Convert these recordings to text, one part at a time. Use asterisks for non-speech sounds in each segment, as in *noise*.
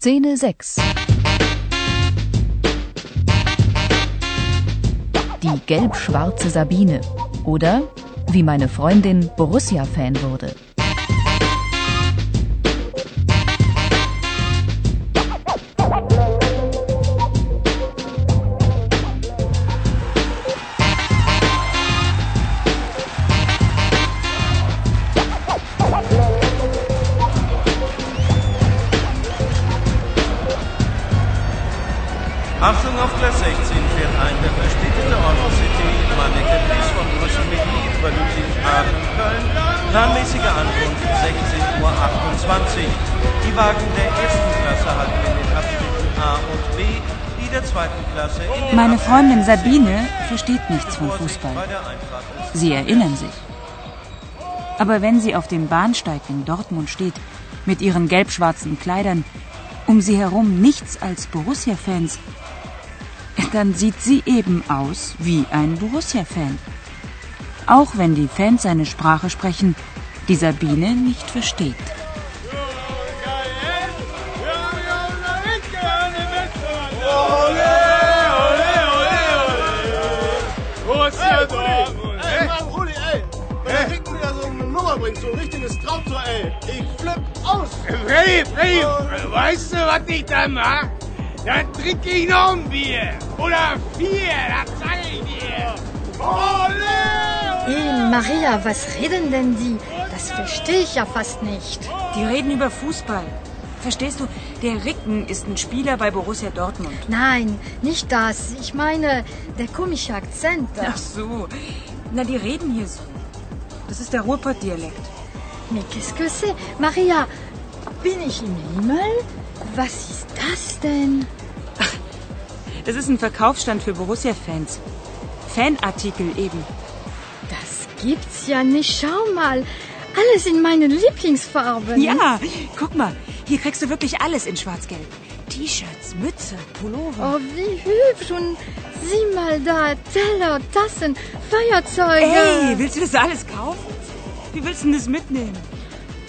Szene 6 Die gelb-schwarze Sabine oder wie meine Freundin Borussia-Fan wurde. Achtung auf Gleis 16 fährt ein der verspätete City Manneke Bliss von Brüssel mit Lied über Ludwigshafen Köln. Planmäßige Ankunft 16.28 Uhr. Die Wagen der ersten Klasse halten in den Abschnitten A und B, die der zweiten Klasse in den Meine Freundin. Sabine versteht nichts von Fußball. Sie erinnern sich. Aber wenn sie auf dem Bahnsteig in Dortmund steht, mit ihren gelb-schwarzen Kleidern, um sie herum nichts als Borussia-Fans, dann sieht sie eben aus wie ein Borussia-Fan. Auch wenn die Fans eine Sprache sprechen, die Sabine nicht versteht. Bringt, so ein richtiges Traumtor, ey. Ich flipp aus. Freddy, Freddy, weißt du, was ich da mach? Dann trinke ich noch ein Bier. Oder vier, das sag ich dir. Ole! Hey, Maria, was reden denn die? Das verstehe ich ja fast nicht. Die reden über Fußball. Verstehst du, der Ricken ist ein Spieler bei Borussia Dortmund. Nein, nicht das. Ich meine, der komische Akzent. Ach so. Na, die reden hier so. Das ist der Ruhrpott-Dialekt. Mais qu'est-ce que c'est? Maria, bin ich im Himmel? Was ist das denn? Das ist ein Verkaufsstand für Borussia-Fans. Fanartikel eben. Das gibt's ja nicht. Schau mal. Alles in meinen Lieblingsfarben. Ja, guck mal. Hier kriegst du wirklich alles in schwarz-gelb. T-Shirts, Mütze, Pullover. Oh, wie hübsch. Und sieh mal da. Teller, Tassen, Feuerzeuge. Hey, willst du das alles kaufen? Wie willst du denn das mitnehmen?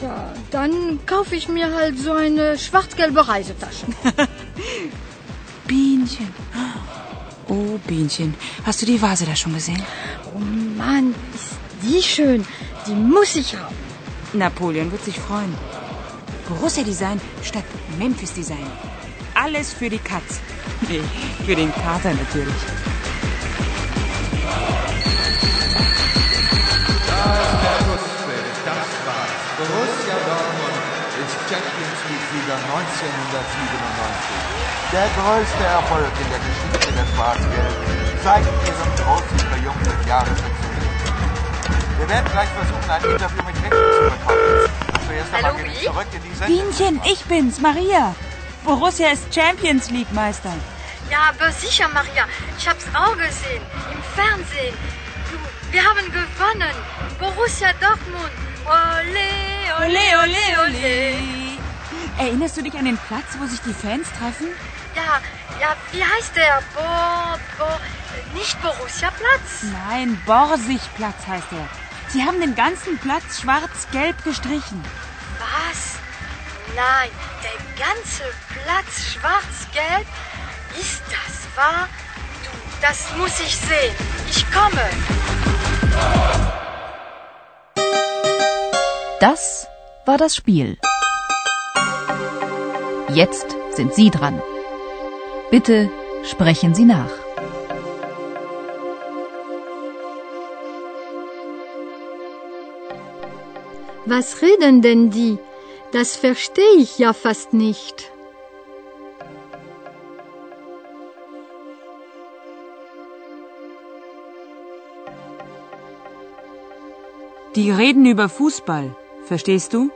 Ja, dann kaufe ich mir halt so eine schwarz-gelbe Reisetasche. *laughs* Bienchen. Oh, Bienchen. Hast du die Vase da schon gesehen? Oh Mann, ist die schön. Die muss ich haben. Napoleon wird sich freuen. Borussia Design statt Memphis Design. Alles für die Katz. Nee, *laughs* für den Kater natürlich. Der größte Erfolg in der Geschichte der Schwarz-Gelben seit ihrem großen Triumph im Jahre 76. Wir werden gleich versuchen, ein Interview mit Henry zu bekommen. Zuerst einmal Hallo, wie? zurück in die Sendung. Bienchen, ich bin's, Maria. Borussia ist Champions League Meister. Ja, aber sicher, Maria. Ich hab's auch gesehen. Im Fernsehen. Du, wir haben gewonnen. Borussia Dortmund. Ole, ole, ole, ole. Erinnerst du dich an den Platz, wo sich die Fans treffen? Ja, ja, wie heißt der? Bo, Bo, nicht Borussia-Platz? Nein, Borsigplatz heißt er. Sie haben den ganzen Platz schwarz-gelb gestrichen. Was? Nein, der ganze Platz schwarz-gelb? Ist das wahr? Du, das muss ich sehen. Ich komme. Das war das Spiel. Jetzt sind Sie dran. Bitte sprechen Sie nach. Was reden denn die? Das verstehe ich ja fast nicht. Die reden über Fußball. Verstehst du?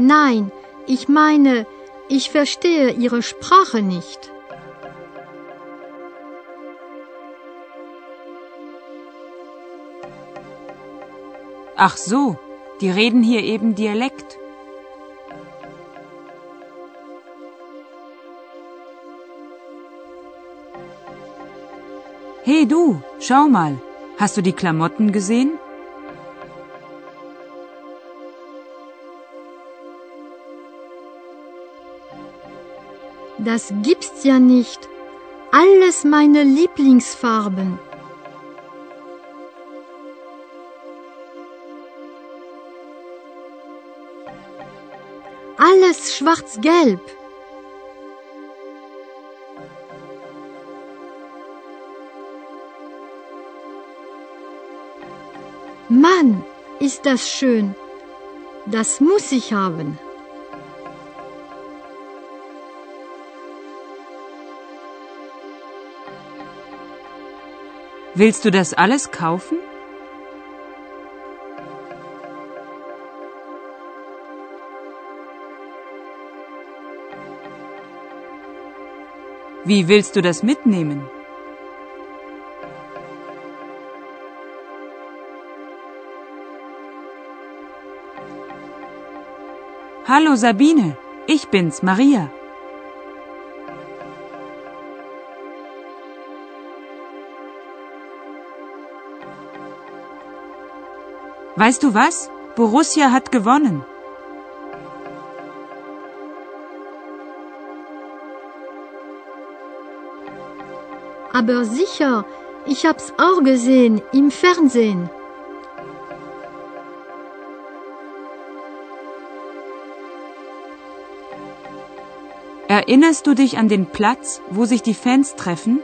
Nein, ich meine, ich verstehe ihre Sprache nicht. Ach so, die reden hier eben Dialekt. Hey du, schau mal. Hast du die Klamotten gesehen? Das gibt's ja nicht. Alles meine Lieblingsfarben. Alles schwarz-gelb. Mann, ist das schön. Das muss ich haben. Willst du das alles kaufen? Wie willst du das mitnehmen? Hallo Sabine, ich bin's, Maria. Weißt du was? Borussia hat gewonnen. Aber sicher, ich hab's auch gesehen im Fernsehen. Erinnerst du dich an den Platz, wo sich die Fans treffen?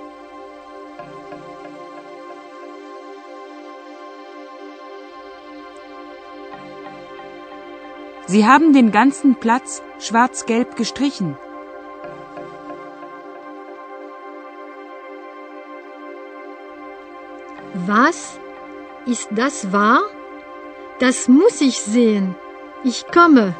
Sie haben den ganzen Platz schwarz-gelb gestrichen. Was? Ist das wahr? Das muss ich sehen. Ich komme.